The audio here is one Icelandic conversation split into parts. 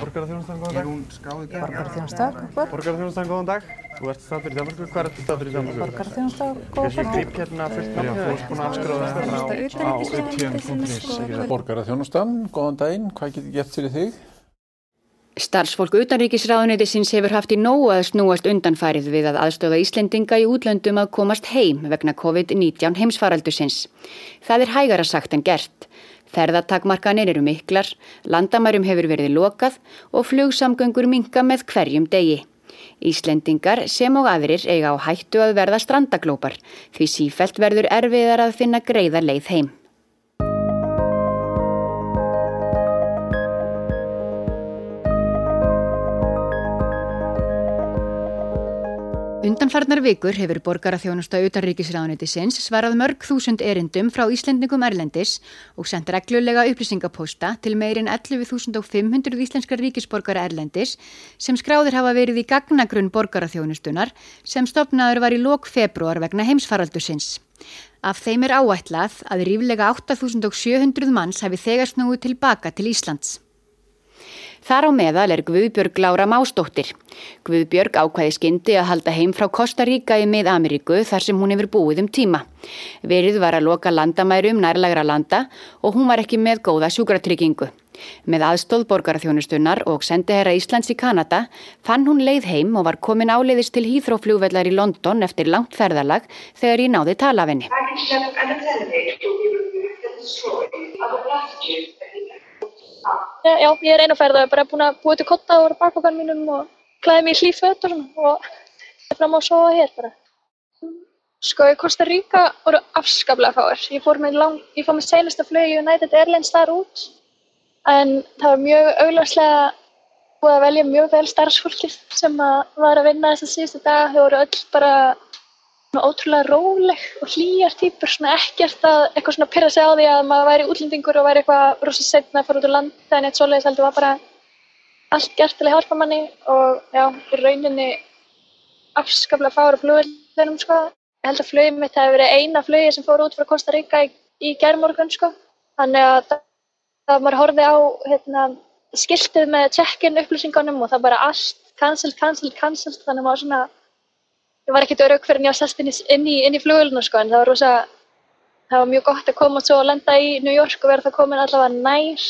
Borgarþjónustan, góðan Er dag. hún skráð í dag? Borgarþjónusta, góð Borgarþjónustan, góðan dag. Þú ert stættur í Danmarku. Hvað ert stættur í Danmarku? Borgarþjónusta, góð Þessi gríp hérna fullt nafn hjá þér. Búin að afskráða þetta á utn.is? Borgaraþjónustan, góðan daginn, hvað get ég gett fyrir þig? Starfsfólk utanríkisráðuneytisins hefur haft í nógu að snúast undanfærið við að aðstöða Íslendinga í útlöndum að komast heim vegna COVID-19 heimsfaraldusins. Það er hægara sagt en gert. Ferðatakmarkanir eru miklar, landamærum hefur verið lokað og flugsamgöngur minka með hverjum degi. Íslendingar sem og aðrir eiga á hættu að verða strandaglópar því sífelt verður erfiðar að finna greiða leið heim. Undanfarnar vikur hefur borgaraþjónusta utanríkisráðunitisins svarað mörg þúsund erindum frá Íslendingum Erlendis og sendt reglulega upplýsingapósta til meirinn 11.500 íslenskar ríkisborgara Erlendis sem skráðir hafa verið í gagnagrunn borgaraþjónustunar sem stopnaður var í lok februar vegna heimsfaraldusins. Af þeim er áætlað að ríflega 8.700 manns hafi þegar snúið tilbaka til Íslands. Þar á meðal er Guðbjörg Lára Másdóttir. Guðbjörg ákvæði skyndi að halda heim frá Kosta Ríka í mið-Ameríku þar sem hún hefur búið um tíma. Verið var að loka landamærum nærlegra landa og hún var ekki með góða sjúkratryggingu. Með aðstóð borgarþjónustunnar og sendiherra Íslands í Kanada fann hún leið heim og var komin áleiðis til hýþróflugvellar í London eftir langt ferðalag þegar ég náði talafinni. Já, ég er einu ferð og er bara búin að búa til kotta úr bakbókan mínum og klæði mig í hlýf föt og svona og er fram á að sofa hér bara. Sko, í Costa Rica voru afskaplega fáir. Ég fór með, lang, ég fór með senasta flug í United Airlines þar út en það var mjög augljóslega búið að velja mjög vel starfsfólkið sem að var að vinna þess að síðustu dag. Þau voru öll bara svona ótrúlega róleg og hlýjar týpur, svona ekkert að eitthvað svona pyrra sig á því að maður væri útlendingur og væri eitthvað rosa setna að fara út úr land en eitt svoleiðis heldur var bara allt gert til að hjálpa manni og já, í rauninni afskaplega fára flugvellinum sko. Ég held að flugið mitt hefði verið eina flugið sem fór út frá Costa Rica í, í gærmorgun sko. Þannig að það, það maður horfið á hérna, skiltið með check-in upplýsingunum og það bara allt cancelled, cancelled, cancelled þannig að maður svona ég var ekkert örug fyrir en ég var sest inn í, inn í, inn í fluguluna sko en það var rosa, það var mjög gott að koma svo og lenda í New York og vera það komin allavega nær.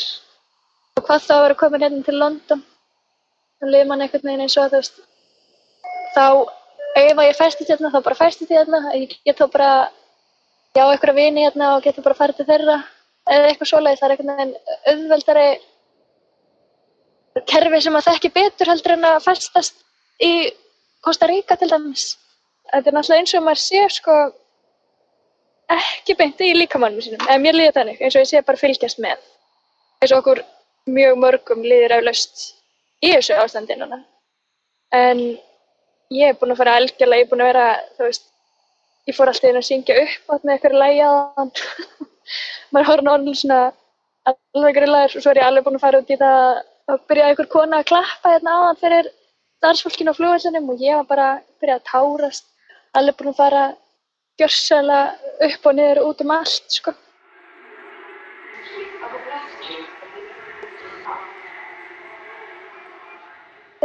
Og hvað þá að vera komin hérna til London. Þá liði mann einhvern veginn eins og þú veist þá ef að ég fæstist hérna þá bara fæstist ég hérna. Ég get þá bara já einhverja vini hérna og getur bara farið til þeirra eða eitthvað svoleiðis, það er einhvern veginn auðveldari kerfi sem að þekki betur heldur en að fæstast í Costa Rica til dæmis þetta er náttúrulega eins og maður sé sko ekki beint í líkamannum sínum eða mér líður þannig, eins og ég sé bara fylgjast með. Eins og okkur mjög mörgum líður aflaust í þessu ástandi núna. En ég er búin að fara algjörlega, ég er búin að vera þú veist, ég fór alltaf inn að syngja upp átt með eitthvað lægi aðan maður horfður náttúrulega svona alveg grillaður og svo er ég alveg búin að fara út í það að byrja einhver kona að klappa hérna aðan fyrir starfsfólkinu á flugvellinum og ég var bara að byrja að tárast alveg búin að fara gjörsalega upp og niður út um allt sko.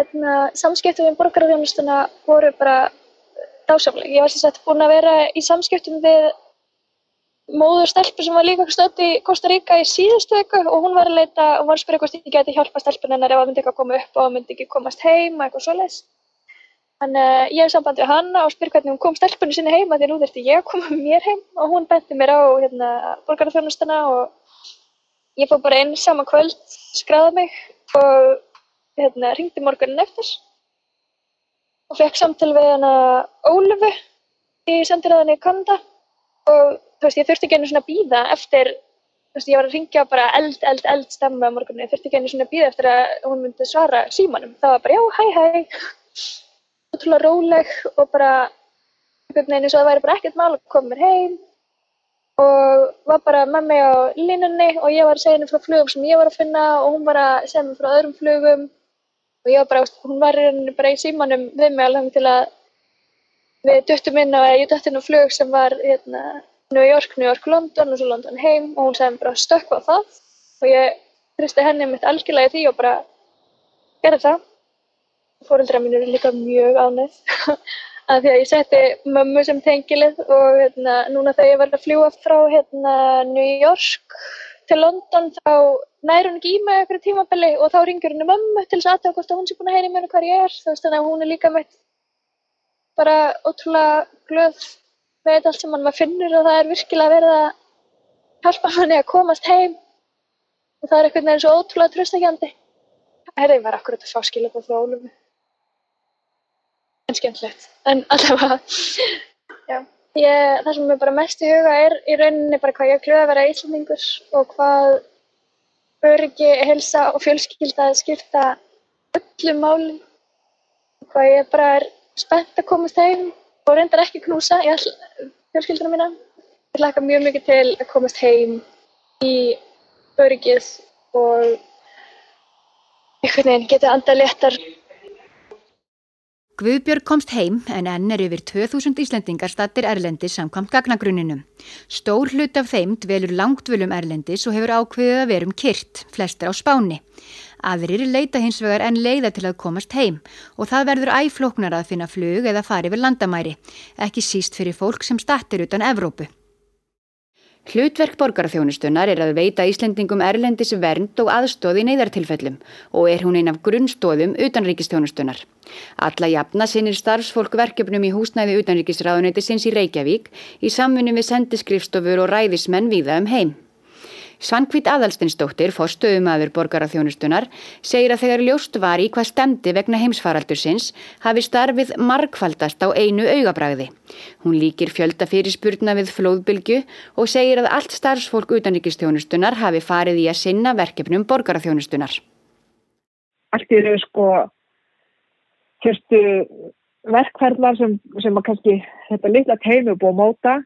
Hérna, samskiptum við borgarþjónustuna voru bara dásamlega. Ég var sem sagt búin að vera í samskiptum við móður stelpu sem var líka stödd í Costa Rica í síðustu viku og hún var að leita og var að spyrja hvort ég geti hjálpa stelpun hennar ef það myndi eitthvað koma upp og myndi ekki komast heim og eitthvað svoleiðis. Þannig að ég hef samband við hanna og spyr hvernig hún kom stelpunni sinni heima því nú þurfti ég að koma mér heim. Og hún benti mér á hérna, borgarþjónustuna og ég fór bara inn saman kvöld, skráði mig og hérna, ringdi morgunin eftir. Og fekk samtal við hana Ólufu í sendiræðinni í Kanada. Og þú veist, ég þurfti ekki einu svona að býða eftir, þú veist, ég var að ringja bara eld, eld, eld stemma á morgunni, ég þurfti ekki einu svona að býða eftir að hún myndi svara símanum. Það var bara, já, hæ, hæ, ótrúlega róleg og bara einhvern veginn eins og það væri bara ekkert mál að koma mér heim. Og var bara með mig á línunni og ég var að segja henni frá flugum sem ég var að finna og hún var að segja mér frá öðrum flugum. Og ég var bara, hún var rauninni bara í símanum við mig alveg til að við duttum inn á, ég dætt inn á flug sem var hérna New York, New York, London og svo London heim og hún sagði mér bara stökk á það. Og ég tristi henni mitt algjörlega í því og bara gerði það. Fóreldra mín eru líka mjög ánægð af því að ég setti mömmu sem tengilið og hérna, núna þegar ég verði að fljúa frá hérna, New York til London þá næri hún ekki í mig eitthvað tímabili og þá ringur henni mömmu til þess aðtöða hvort að hún sé búin að heyra í mér hvað ég er. Þannig að hún er líka meitt bara ótrúlega glöð þetta allt sem maður finnur og það er virkilega verið að hjálpa manni að komast heim og það er veginn svo ótrúlega tröstakjandi. Herði var akkurat að fá skilat á þrólumu. En skemmtilegt. En allavega, það sem er bara mest í huga er í rauninni bara hvað ég glöð að vera íslendingur og hvað öryggi, helsa og fjölskylda skipta öllu máli. Hvað ég bara er spennt að komast heim og reyndar ekki knúsa all fjölskylduna mína. Ég hlakka mjög mikið til að komast heim í öryggið og einhvern veginn geta andað léttar. Guðbjörg komst heim en enn er yfir 2000 Íslendingar stattir Erlendis samkvæmt gagnagruninum. Stór hlut af þeim dvelur langt völum Erlendis og hefur ákveðið að verum kyrt, flestir á spáni. Aðrir leita hins vegar enn leiða til að komast heim og það verður æfloknar að finna flug eða fari við landamæri, ekki síst fyrir fólk sem stattir utan Evrópu. Hlutverk borgarþjónustunar er að veita Íslendingum erlendis vernd og aðstóð í neyðartilfellum og er hún einn af grunnstóðum utanríkistjónustunar. Alla jafna sinir starfsfólk verkefnum í húsnæði utanríkisráðunætisins í Reykjavík í samfunni við sendiskrifstofur og ræðismenn viða um heim. Svankvít Aðalstinsdóttir, forstöðumadur borgaraþjónustunar, segir að þegar ljóst var í hvað stemdi vegna heimsfaraldursins hafi starfið markfaldast á einu augabræði. Hún líkir fjölda fyrir spurna við flóðbylgu og segir að allt starfsfólk utanrikistjónustunar hafi farið í að sinna verkefnum borgaraþjónustunar. Allt eru sko fyrstu verkferðlar sem, sem að kannski þetta litla teimi búið að móta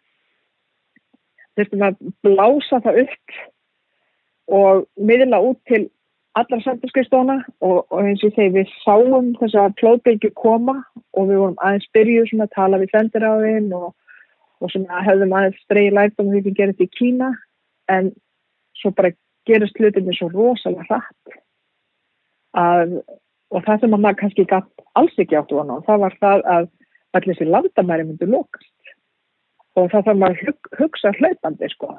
þurftum að blása það upp og miðla út til allra samfélskristóna og, og eins og þegar við sáum þess að plóðbylgi koma og við vorum aðeins byrjuð svona að tala við fendiráðin og, og svona hefðum aðeins streyið lært um því við gerum þetta í Kína en svo bara gerast hlutinni svo rosalega hratt að, og það sem maður kannski gætt alls ekki áttu á það var það að allir þessi landamæri myndi lokast. Og það þarf maður hug, hugsa hlaupandi sko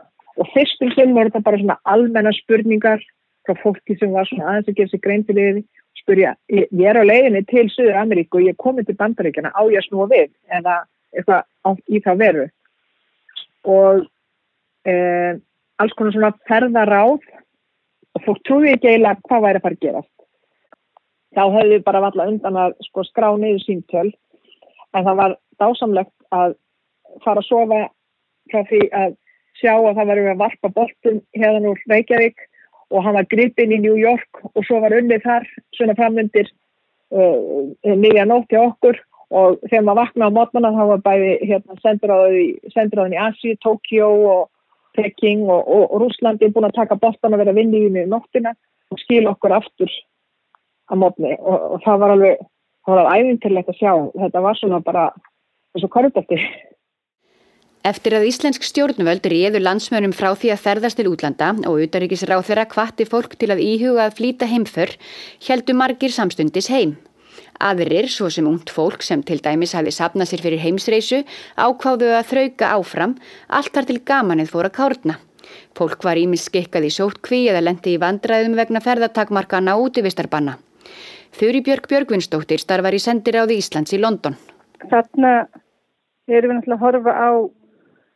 fyrstum sem voru þetta bara svona almenna spurningar frá fólki sem var svona aðeins að gera sér grein til yfir spurja, ég, ég er á leiðinni til Suður Ameríku og ég er komið til Bandaríkjana á ég að snúa við? Eða eitthvað í það veru? Og eh, alls konar svona ferðaráð. Og fólk trúi ekki eiginlega hvað væri að fara að gerast. Þá höfðu við bara valla undan að sko, skrá niður síntöl en það var dásamlegt að fara að sofa frá því að sjá að það var að varpa boltum hérna úr Reykjavík og hann var gripinn í New York og svo var unnið þar svona framöndir uh, nýja nótt til okkur og þegar maður vaknaði á mótmanna þá var bæði hérna, sendiráðin í Asi, Tókjó og Peking og, og, og Rúslandi búin að taka boltan og vera að vinni í mjög nóttina og skil okkur aftur á mótni og, og það var alveg það var alveg æfintilegt að sjá. Þetta var svona bara eins og korrupti Eftir að íslensk stjórnvöld réður landsmönum frá því að ferðast til útlanda og utaríkisráð þeirra kvatti fólk til að íhuga að flýta heimför, heldu margir samstundis heim. Aðrir, svo sem ungt fólk sem til dæmis hafi sapnað sér fyrir heimsreisu, ákváðu að þrauka áfram, allt þar til gamanið fóra kárna. Fólk var ímis skikkað í sótkví eða lendi í vandræðum vegna ferðartakmarkana og útivistarbanna. Þurri Björg Björgvinsdóttir starfar í sendiráði Íslands í London. Þarna erum við náttúrulega að horfa á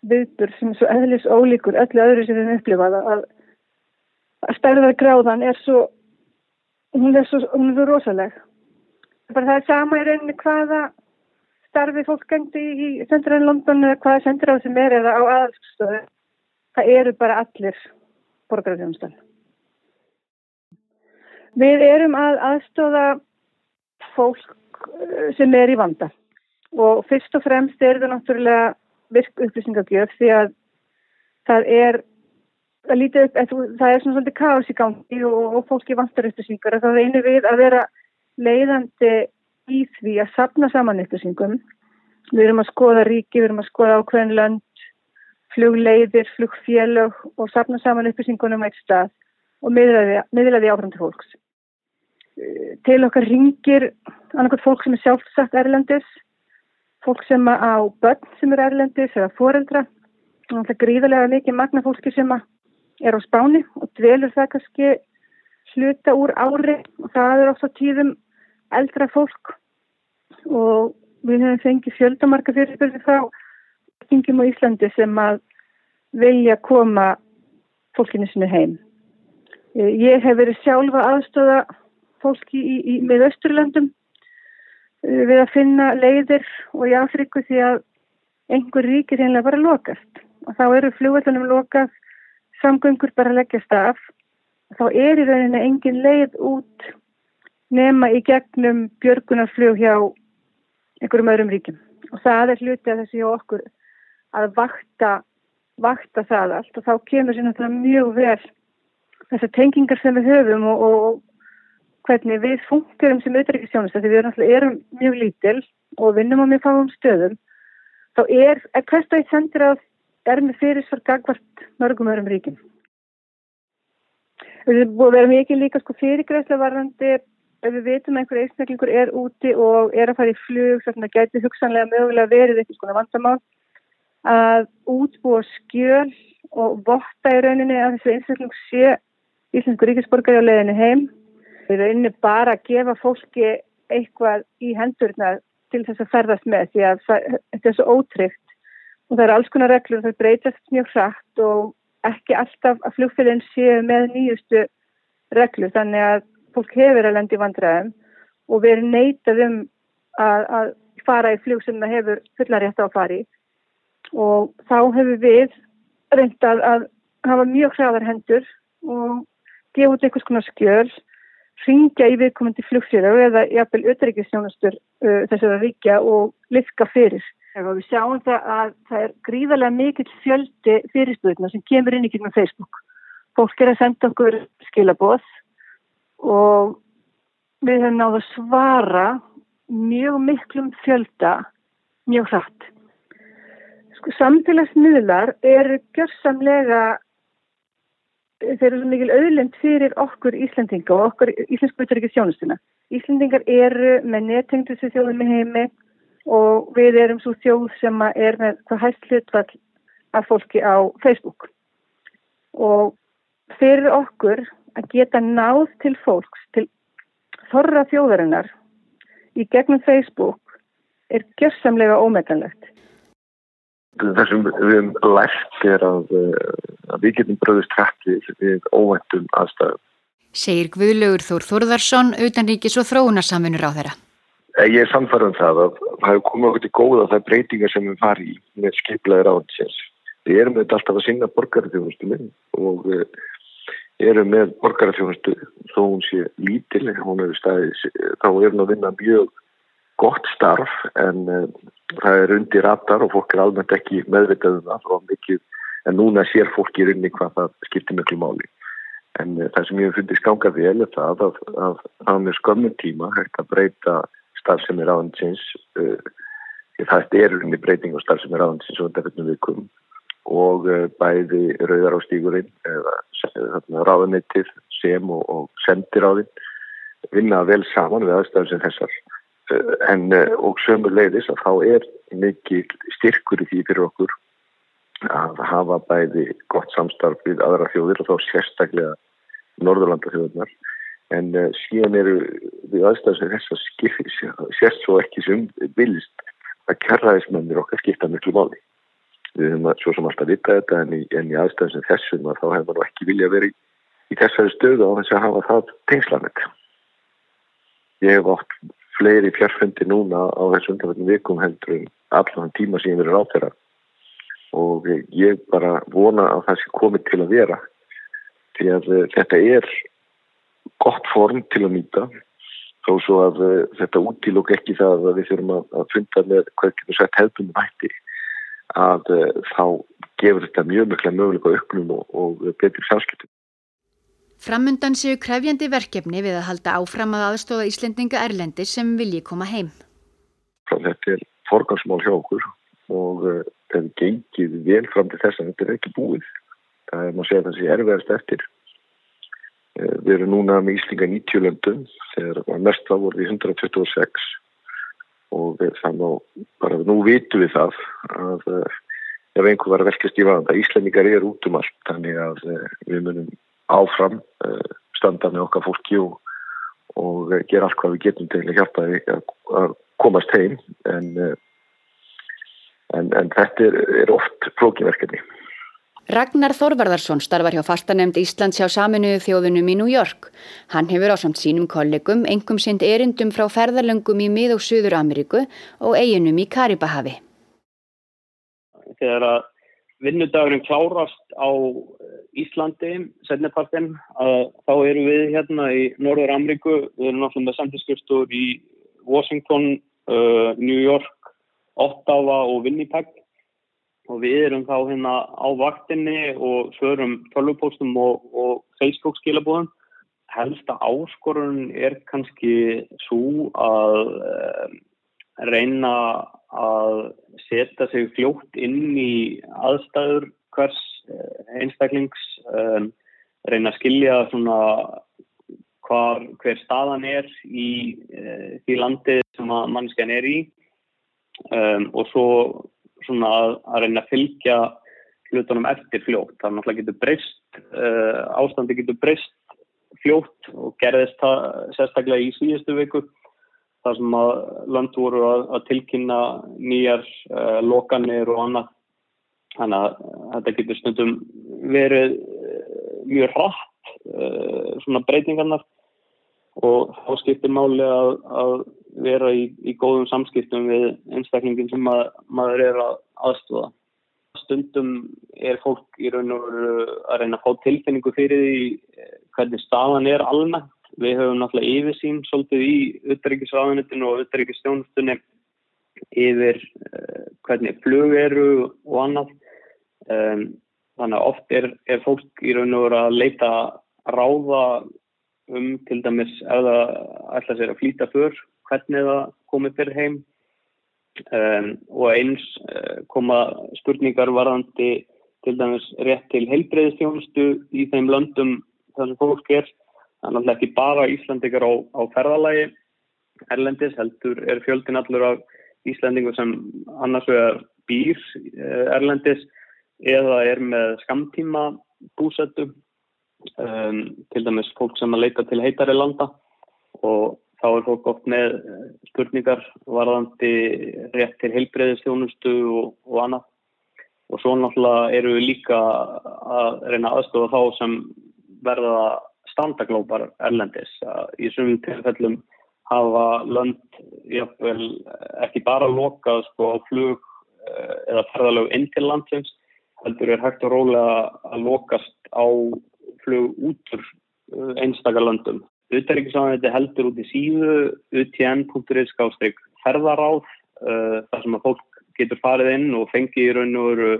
viðbur sem er svo eðlis ólíkur öllu öðru sem við upplifað að, að stærðargráðan er svo hún er svo, hún er svo rosaleg. Bara það er sama í rauninni hvaða starfi fólk gengdi í, sendiræðin London eða hvaða sendiræð sem er eða á aðalstöðu. Það eru bara allir borgarðjónustan Við erum að aðstóða fólk eh, sem er í vanda. Og fyrst og fremst er það náttúrulega virk upplýsingagjöf því að það er að lítið upp, það er svona svolítið káls í gangi og, og fólki vantar upplýsingar það einu við að vera leiðandi í því að sapna saman upplýsingum. Við erum að skoða ríki, við erum að skoða ákveðin lönd, flugleiðir, flugfélög og sapna saman upplýsingunum eitt stað og miðlaði áfram til fólks. til okkar ringir annarkot fólk sem er sjálfsagt erlendis, fólk sem á börn sem er erlendis eða foreldra og það er gríðarlega mikið magna fólki sem er á spáni og dvelur það kannski hluta úr ári og það er ofta tíðum eldra fólk og við hefum fengið fjöldamarka fyrirbyrði frá kingum á Íslandi sem að vilja koma fólkinu sinu heim. Ég hef verið sjálfa aðstöða fólki í, í, með Östurlandum við að finna leiðir og í Afriku því að einhver ríkir einlega bara lokast. Og þá eru fljóðvöldunum lokað samgöngur bara leggjast af. Þá er í rauninni engin leið út nema í gegnum björgunarfljóð hjá einhverjum öðrum ríkjum. Og það er hluti að þessi hjá okkur að vakta, vakta það allt. Og þá kemur sér náttúrulega mjög vel þessar tengingar sem við höfum og, og hvernig við funkurum sem auðvitaðrikistjónust því við erum, mjög lítil og vinnum á mjög fáum stöðum þá er, hvert og eitt sendir að er með fyrirsvar gagvart mörgum öðrum ríkim við erum ekki líka sko fyrirgræslega varðandi ef við veitum að einhver einstaklingur er úti og er að fara í flug þannig að gæti hugsanlega mögulega verið eitthvað svona vandamál að útbúa skjöl og votta í rauninni að þessu einstakling sé Íslensku ríkisborgari á leiðinu heim við rauninni bara að gefa fólki eitthvað í hendurna til þess að ferðast með því að þetta er svo ótryggt. Og það er alls konar reglur það breytast mjög hrætt og ekki alltaf að flugfélagin séu með nýjustu reglur. Þannig að fólk hefur að lendi vandræðum og við erum neitað um að, að fara í flug sem það hefur fullarétt á að fari og þá hefur við reyndað að hafa mjög hraðar hendur og gefa út einhvers konar skjöl ringja í viðkomandi flugfélag eða jafnvel auðvitaðrikisjónastur uh, þessara ríkja og liðka fyrir. Þegar við sjáum það að það er gríðarlega mikill fjöldi fyrirspöðuna sem kemur inn í kynna Facebook. Fólk er að senda okkur skilaboð og við höfum náðu að svara mjög miklum fjölda mjög hratt. Sko samfélagsmiðlar eru gjörsamlega þeir eru svo mikil auðlend fyrir okkur Íslandinga og okkur Íslensku utryggjast sjónustuna. Íslandingar eru með nettengtu þessu þjóðum í heimi og við erum svo þjóð sem er með hvað hægt hlutvall af fólki á Facebook. Og fyrir okkur að geta náð til fólks, til þorra þjóðarinnar í gegnum Facebook er gjörsamlega ómeganlegt þessum við hefum lært er að, eh, að við getum bröðist hætti við óvæntum aðstæðum. Segir Guðlaugur Þór Þórðarsson, utanríkis og þróunarsamfunur á þeirra. Eh, ég er samfarað um það að það hefur komið okkur til góða það breytingar sem við farið í með skiplaðir áhengisins. Við erum með alltaf að sinna borgarþjóðustunum og eh, erum með borgarþjóðustu þó hún sé lítil, hún hefur staðið, þá er hún að vinna mjög gott starf en uh, það er undir ratar og fólk er almennt ekki meðvitað um það mikið, en núna sér fólk í rauninni hvað það skiptir miklu máli. En uh, það sem ég hef fundið skangað því er það að, að það með skömmum tíma hægt að breyta starf sem er áhandsins uh, það er rauninni breyting á starf sem er áhandsins og undanfjöldnum vikum og bæði rauðar á stígurinn eða ráðanettið sem og, og sendir á þinn vinna vel saman við aðstæðum sem þessar. Eh, en eh, og sömur leiðis að þá er mikið styrkur í því fyrir okkur að hafa bæði gott samstarf við aðra þjóðir og þá sérstaklega Norðurlanda þjóðunar en uh, síðan eru við aðstæðum sem þess að skipja sérst svo ekki sem vilst að kærraðismennir okkar skipta miklu máli. Við höfum svo sem alltaf vita þetta en í, í aðstæðum sem þessum að þá hefur ekki vilja verið í, þessari stöðu á þess að hafa það tengslanett ég hef átt fleiri fjárfundi núna á þessu undanfjöldum vikum heldur en allan tíma sem ég verið á þeirra og ég bara vona að það sé komið til að vera því að uh, þetta er gott form til að nýta þó svo að uh, þetta útílokk ekki það að við þurfum að, funda með hvað getur sett hefðbundum hætti að uh, þá gefur þetta mjög mikla möguleika auknum og, og betur samskiptum Framundan séu krefjandi verkefni við að halda áfram að aðstóða Íslendinga Erlendi sem vilji koma heim. Þetta er forgansmál hjá okkur og uh, þetta er gengið vel fram til þess að þetta er ekki búið. Það er maður að segja það sé erfiðast eftir. Við erum núna með Íslinga 90 löndum þegar mest þá voru við 126 og þannig að bara nú vitum við það að ef einhver var að velkast í vanda, Íslandingar er út um allt þannig að við munum áfram standa með okkar fólki og, og gera allt hvað við getum til að hjálpa að komast heim en, en, en þetta er, er oft flókinverkefni. Ragnar Þorvarðarsson starfar hjá fastanemnd Íslands hjá saminuðu þjóðunum í New York. Hann hefur á samt sínum kollegum engum sind erindum frá ferðarlöngum í mið- og Suður Ameríku og eiginum í Karibahavi. Þegar að vinnudagurinn klárast á Íslandi, setnepartin, þá eru við hérna í Norður Ameríku, við erum náttúrulega með samtískustur í Washington, uh, New York, Ottawa og Winnipeg og við erum þá hérna á vaktinni og svörum tölvupóstum og, og Facebook skilabúðum. Helsta áskorun er kannski svo að um, reyna að setja sig fljótt inn í aðstæður hvers eh, einstaklings, um, reyna að skilja svona hvar, hver staðan er í uh, því landi sem að mannskjan er í um, og svo svona að, að reyna að fylgja hlutunum eftir fljótt. Það náttúrulega getur breyst, uh, ástandi getur breyst fljótt og gerðist það sérstaklega í síðustu viku þar sem að land voru að, að tilkynna nýjar uh, lokanir og annað. Þannig að þetta getur stundum verið mjög hratt svona breytingarnar og þá skiptir máli að, að vera í, í góðum samskiptum við einstaklingin sem mað, maður er að aðstofa. Stundum er fólk í raun og veru að reyna að fá tilfinningu fyrir því eh, hvernig staðan er almennt. Við höfum náttúrulega yfirsýn svolítið í utryggisraðunitinu og utryggisstjónustunni yfir uh, hvernig flug eru og annað. Um, þannig að oft er, er fólk í raun og veru að leita ráða um til dæmis ef það ætla sér að flýta fyrr hvernig það komið fyrir heim um, og eins uh, koma spurningar varðandi til dæmis rétt til heilbreyðistjónustu í þeim löndum þar sem fólk er þannig að ekki bara Íslandikar á, á ferðalagi erlendis heldur er fjöldin allur af Íslandingu sem annars vegar býr uh, erlendis eða er með skamtíma búsettu um, til dæmis fólk sem að leita til heitari landa og þá er fólk oft með eh, spurningar varðandi rétt til heilbreyðistjónustu og, og annað. Og svo náttúrulega eru við líka að reyna aðstofa þá sem verða standaglópar erlendis. Í sumum tilfellum hafa lönd jafnvel, ekki bara lokað sko, á flug eh, eða ferðalög inn til landsins, heldur er hægt og rólega að lokast á flug út úr eh, einstakar löndum. Utaríkisáðanþetta heldur út í síðu utn.is skástrygg ferðaráð þar sem að fólk getur farið inn og fengið í raun og veru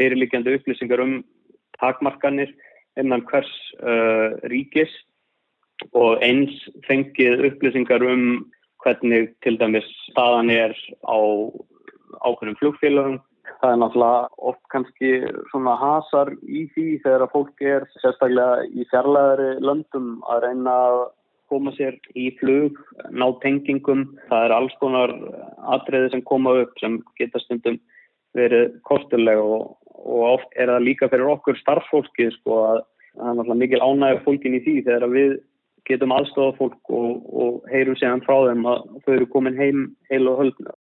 fyrirlikjandi upplýsingar um takmarkanir innan hvers uh, ríkis og eins fengið upplýsingar um hvernig til dæmis staðan er á ákveðnum flugfélagum það er náttúrulega oft kannski svona hasar í því þegar að fólk er sérstaklega í fjarlæðari löndum að reyna að koma sér í flug, ná tengingum. Það er alls konar atriði sem koma upp sem geta stundum verið kostulega og, og oft er það líka fyrir okkur starffólkið sko að það er náttúrulega mikil ánægur fólkin í því þegar við getum aðstofa fólk og, og heyrum séðan frá þeim að þau eru komin heim heil og höldna.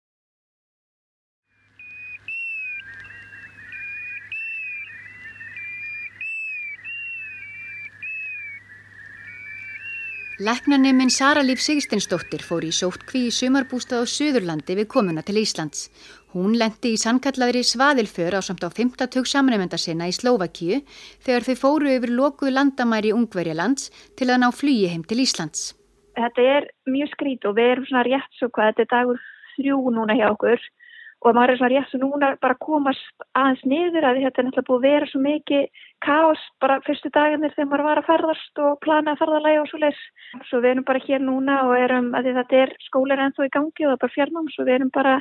Læknaniminn Sara Líf Sigstinsdóttir fór í sóttkví í sumarbústað á Suðurlandi við komuna til Íslands. Hún lendi í sannkallaðri svaðilför á samt á 50 samnefnda sinna í Slóvakíu þegar þau fóru yfir lokuð landamæri Ungverjalands til að ná flugi heim til Íslands. Þetta er mjög skrít og við erum svona rétt svo hvað þetta er dagur þrjú núna hjá okkur og maður er svona rétt svo núna bara komast aðeins niður að þetta er náttúrulega búið að vera svo mikið káos bara fyrstu dagarnir þegar maður var að ferðast og plana að ferðalæga og svo leys. Svo við erum bara hér núna og erum að þetta er skólar ennþá í gangi og það er bara fjarnum svo við erum bara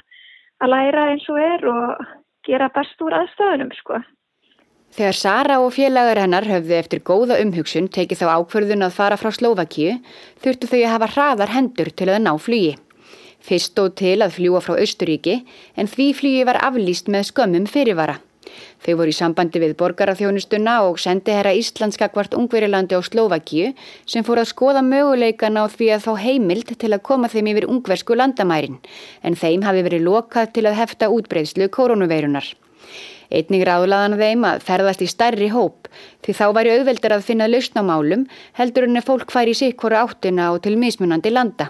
að læra eins og er og gera best úr aðstöðunum sko. Þegar Sara og félagar hennar höfðu eftir góða umhugsun tekið þá ákverðun að fara frá Slovakíu þurftu þau að hafa hraðar hendur til að ná flugi. Fyrst stóð til að fljúa frá Östuríki en því flugi var aflýst með skömmum fyrirvara. Þau voru í sambandi við borgarafþjónustuna og sendi herra Íslandskakvart Ungverilandi á Slovakíu sem fór að skoða möguleikana á því að fá heimild til að koma þeim yfir ungversku landamærin en þeim hafi verið lokað til að hefta útbreyðslu koronaveirunar. Einning ráðlaðan þeim að ferðast í stærri hóp því þá væri auðveldur að finna lausnamálum heldur en að fólk fær í sikkora áttina og til mismunandi landa.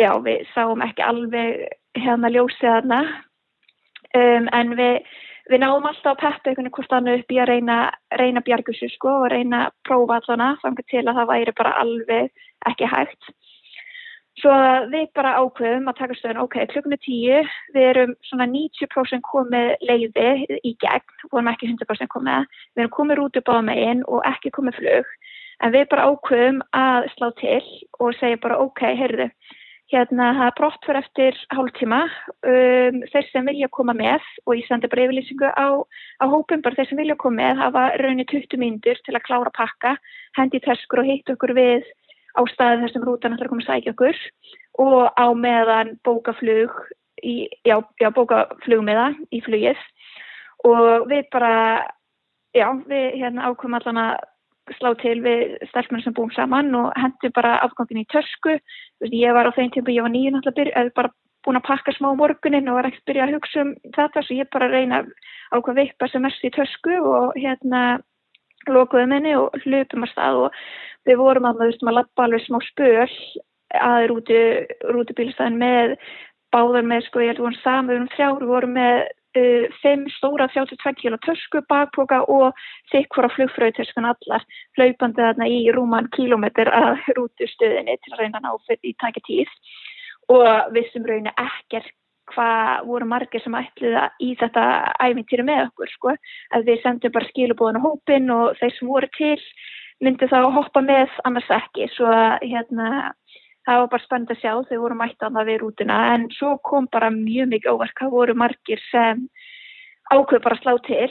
Já, við sáum ekki alveg hérna ljósið þarna. Um, en við, við náum alltaf að peppa einhvern veginn hvort annu upp í að reyna, reyna bjargusu sko og reyna að prófa allana þannig til að það væri bara alveg ekki hægt. Svo við bara ákveðum að taka stöðun, ok, klukkum er tíu, við erum svona 90% komið leiði í gegn, við erum ekki 100% komið, við erum komið út upp á meginn og ekki komið flug, en við bara ákveðum að slá til og segja bara, ok, heyrðu, hérna það er brott fyrir eftir hálftíma, um, þeir sem vilja koma með og ég sendi bara yfirlýsingu á, á hópum, bara þeir sem vilja koma með hafa raunir 20 mínútur til að klára pakka, hendi teskur og hitt okkur við á staði þessum rútan ætlar að koma að sækja okkur. Og á meðan bókaflug í, já, já bókaflug með það í flugið. Og við bara já, við hérna ákveðum allan að slá til við stelpmenn sem búum saman og hendur bara afgangin í törsku ég var á þeim tíma, ég var nýjum alltaf bara búin að pakka smá morgunin og var ekkert byrjað að hugsa um þetta svo ég bara reyna ákveð vippa sem mest í törsku og hérna lokuðum henni og hlupum að stað og við vorum að maður að lappa alveg smá spöl að rúti, rútibílstæðin með báðar með sko ég held að við vorum saman við vorum þrjár, við vorum með fimm stóra 32 kg törsku bakpoka og þykk hvora flugfröðtörskan allar hlaupandi þarna í rúman kilómetr að rútustöðinni til að reyna náfið í takja tíð. Og við sem raunir ekkert hvað voru margir sem ætliða í þetta æfintýri með okkur sko, að við sendum bara skilubóðan á hópin og þeir sem voru til myndi þá hoppa með annars ekki, svo hérna, það var bara spennt að sjá þegar voru mætt að það við rútuna, en svo kom bara mjög mikið óverk, það voru margir sem ákveð bara slá til.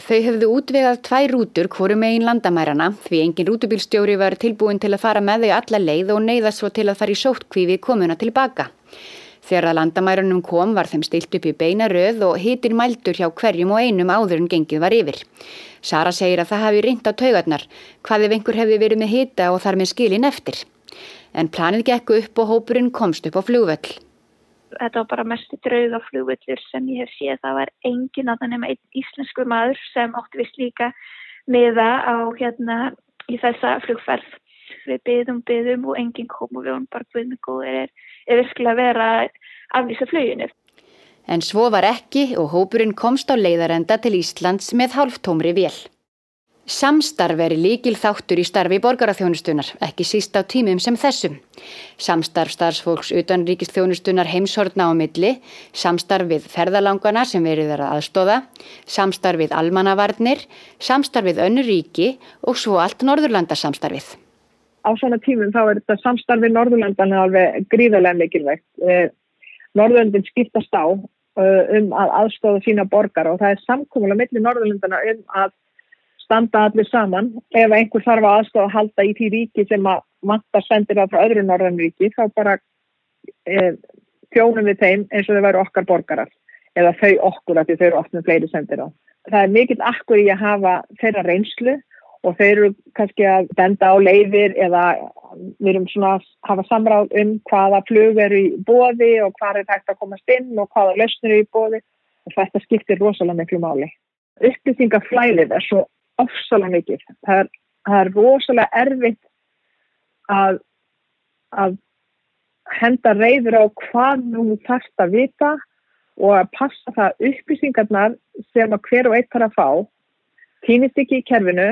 Þau hefðu útvegað tvær rútur hvoru megin landamærarna því engin rútubílstjóri var tilbúin til að fara með þau alla leið og neyðast svo til að fara í sóttkvífi komuna tilbaka. Þegar að landamærunum kom var þeim stilt upp í beina röð og hitir mældur hjá hverjum og einum áður en gengið var yfir. Sara segir að það hafi reynd á taugarnar, hvað ef einhver hefði verið með hita og þar með skilin eftir. En planið gekk upp og hópurinn komst upp á flugvöll. Þetta var bara mest drauga flugvöllur sem ég hef séð. Það var engin að það nema einn íslensku maður sem átti vist líka með það á hérna í þessa flugferð. Við byðum, byðum og enginn kom og við varum bara við með góðir er, er virkilega að vera aflýsa fluginu. En svo var ekki og hópurinn komst á leiðarenda til Íslands með hálftómri vél. Samstarf er líkil þáttur í starfi borgaraþjónustunar, ekki síst á tímum sem þessum. Samstarf starfsfólks utan ríkistjónustunar heimshortna á milli, samstarf við ferðalangana sem verið er að aðstóða, samstarf við almannavarnir, samstarf við önnu ríki og svo allt Norðurlandasamstarfið. Á svona tímum þá er þetta samstarf við Norðurlandan alveg gríðarlega mikilvægt. Eh, Norðurlandin skiptast á uh, um að aðstofa sína borgar og það er samkómulega millir Norðurlandana um að standa allir saman. Ef einhver þarf að aðstofa að halda í því ríki sem að matta sendir það frá öðru Norðurlandríki þá bara eh, fjónum við þeim eins og þau væru okkar borgarar eða þau okkur að þau eru með fleiri sendir á. Það er mikill akkur í að hafa þeirra reynslu og þeir eru kannski að benda á leiðir eða við erum svona að hafa samráð um hvaða flug eru í bóði og hvað er hægt að komast inn og hvaða lausnir eru í bóði og þetta skiptir rosalega miklu máli. Upplýsingaflæðið er svo ofsalega mikið. Það er, það er rosalega erfitt að, að henda reyður á hvað nú þarfst að vita og að passa það upplýsingarnar sem að hver og eitt þarf að fá týnist ekki í kerfinu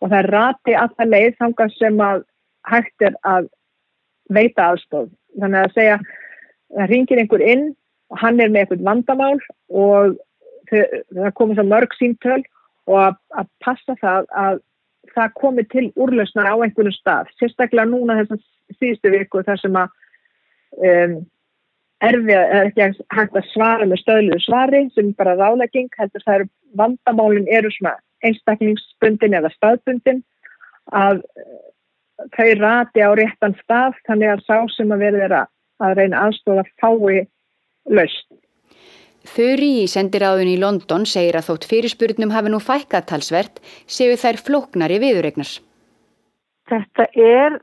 og það rati alltaf leið þangað sem að hægt er að veita aðstof. Þannig að segja, það ringir einhver inn og hann er með eitthvað vandamál og það komir svo mörg síntöl og að, að passa það að það komi til úrlausnar á einhvern stað. Sérstaklega núna þessum síðustu viku þar sem að um, erfið er ekki hægt að svara með stöðluðu svari sem bara rálegging heldur það eru vandamálin eru svona einstaklingsbundin eða staðbundin að þau rati á réttan stað þannig að sá sem að verður að, reyna aðstofa fái laust. Þurri í sendiráðun í London segir að þótt fyrirspurnum hafi nú fækkað talsvert séu þær flóknari viðuregnars. Þetta er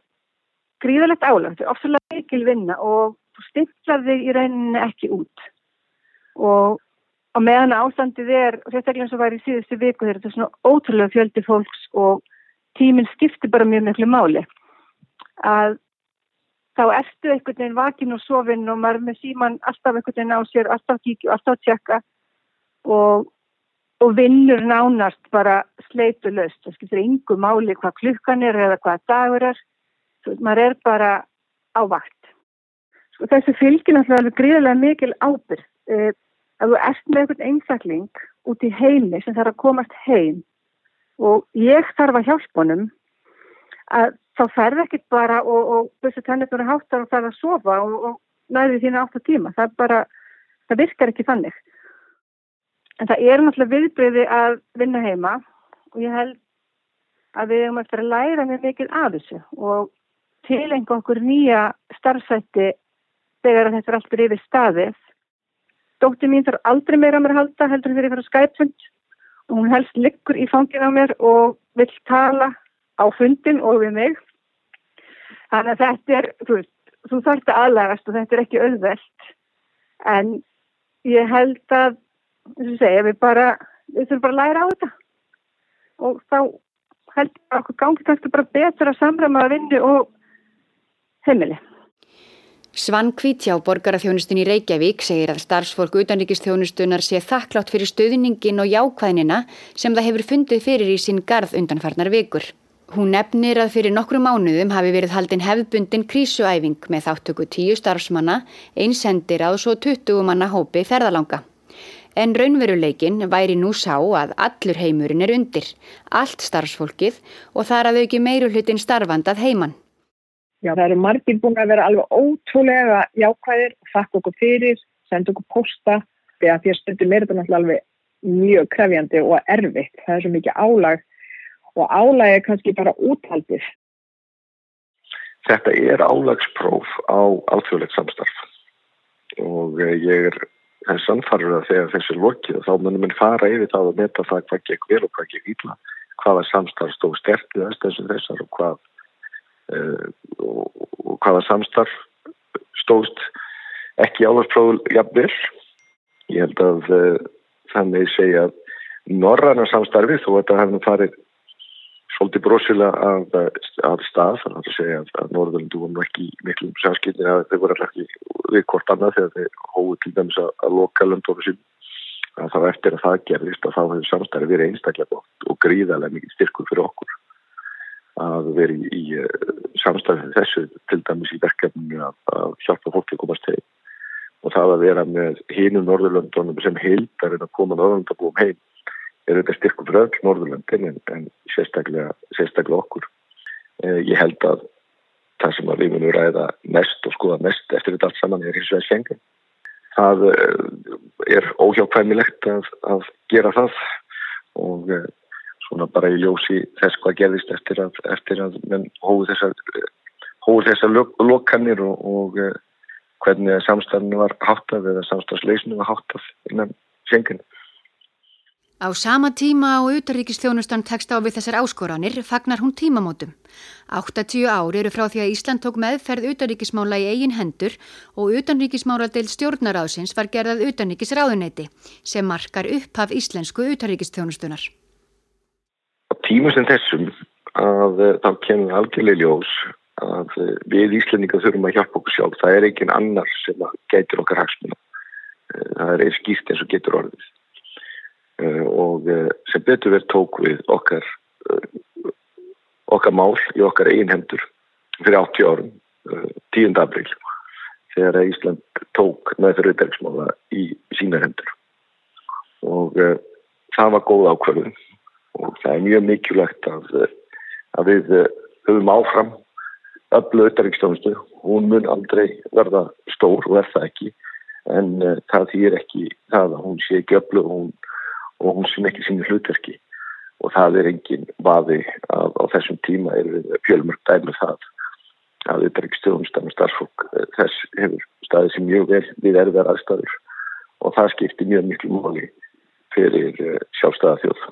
gríðalegt álagt, ofsalega mikil vinna og stiflaði í rauninni ekki út og á meðan ástandið er, sérstaklega eins og var í síðustu viku þegar þetta er svona ótrúlega fjöldi fólks og tíminn skiptir bara mjög miklu máli að þá ertu einhvern veginn vakin og sofinn og maður með síman alltaf einhvern veginn á sér, alltaf kíkju, alltaf tjekka og, og vinnur nánast bara sleitu löst. Það skiltir yngu máli hvað klukkan er eða hvað dagur er. Svo, maður er bara á vakt. Sko, þessu fylgir náttúrulega gríðilega mikil ábyrg. Eh, að þú ert með einhvern einstakling út í heimi sem þarf að komast heim og ég þarf að hjálpa honum að þá ferð ekki bara og, og bussu tennetnur að háttar og þarf að sofa og, og næði átt á tíma. Það, bara, það virkar ekki þannig. En það er náttúrulega viðbreyði að vinna heima og ég held að við erum eftir að læra mjög mikið af þessu og tilenga okkur nýja starfsætti þegar þetta er alltaf yfir staðið. Dótti mín þarf aldrei meira að mér halda heldur fyrir að skæpfund og hún helst liggur í fangin á mér og vil tala á fundin og við mig þannig að þetta er þú, þú þarfst að aðlægast og þetta er ekki auðvelt. En ég held að þess að segja við bara við þurfum bara að læra á þetta. Og þá held ég að okkur gangi kannski bara betra að samræma að vinni og heimili. Svann Kvítjá, borgarafjónustin í Reykjavík, segir að starfsfólk utanrikistjónustunar sé þakklátt fyrir stöðningin og jákvæðinina sem það hefur fundið fyrir í sín garð undanfarnar vikur. Hún nefnir að fyrir nokkru mánuðum hafi verið haldin hefðbundin krísuæfing með þáttöku tíu starfsmanna, einsendir á svo 20 manna hópi ferðalanga. En raunveruleikin væri nú sá að allur heimurinn er undir, allt starfsfólkið og þar að auki meiru hlutin starfandað heimann. Já, það eru margir búin að vera alveg ótrúlega jákvæðir, þakka okkur fyrir, senda okkur posta, því að því að stundum er þetta náttúrulega alveg mjög krefjandi og erfitt. Það er svo mikið álag og álagi kannski bara úthaldið. Þetta er álagspróf á alþjóðlegt samstarf og eh, ég er þess samfarður að þegar þessi er lokið þá munum við fara yfir það og meta það hvað gekk vel og hvað gekk ítla, hvaða samstarf stóð sterkið þessum þessar og, hvað, uh, og, og hvaða samstarf stóðst ekki álagspróf jafnvel. Ég held að uh, þannig segja að norrannar samstarfi þó að þetta hefði farið svolítið brosilega af, af stað þannig að segja að, að Norðurlandu voru ekki miklum samskipni að þeir voru ekki við hvort annað þegar þeir hóðu til dæmis að, að loka landóru sín að það var eftir að það gerðist að þá hefur samstæði verið einstaklega gott og gríðarlega mikið styrkur fyrir okkur að veri í, í uh, samstæði þessu til dæmis í verkefninu að, að hjálpa fólki að komast heim. Og það að vera með hínum Norðurlandunum sem heildar en að koma Norðurlandabúum heim er þetta styrkum fyrir öll Norðurlandin en, en sérstaklega, sérstaklega okkur. Eh, ég held að það sem við munum ræða mest og skoða mest eftir þetta allt saman er hins vegar skengin. Það eh, er óhjákvæmilegt að, að gera það og eh, svona bara í ljósi þess hvað gerðist eftir að, eftir að hóðu þessar, þessar lokanir og, og eh, hvernig samstæðinu var háttað eða samstæðsleysinu var háttað innan skenginu. Á sama tíma og utaríkistjónustan tekst á við þessar áskoranir fagnar hún tímamótum. 80 ár eru frá því að Ísland tók meðferð utaríkismála í eigin hendur og utanríkismáladeild stjórnaráðsins var gerðað utaríkisráðuneyti sem markar upphaf íslensku utaríkistjónustunar. Á tíma sem þessum að eh, þá kemur algjörlega ljós að eh, við Íslandinga þurfum að hjálpa okkur sjálf. Það er ekki annar sem gætir okkar hagsmuna. Eh, það er skýrt eins og getur orðið. Eh, og eh, sem betur verið tók við okkar eh, okkar mál í okkar einn hendur fyrir 80 árum 10. april þegar Ísland tók með fyrir auðverksmála í sína hendur. Og það var góð ákvörðun. Og það er mjög mikilvægt að, að við höfum áfram öllu auðverkstónustu hún mun aldrei verða stór og verða ekki. En það þýr ekki það að hún sé ekki öllu og hún og hún sem ekki sínu hlutverki og það er engin vaði að á þessum tíma er fjölmörg dæmið um það að þetta er ekki stjórnstæðan starfsfólk eh, þess hefur staðið sem mjög vel við erðar aðstæður og það skiptir mjög miklu móli fyrir eh, sjálfstæða þjóð.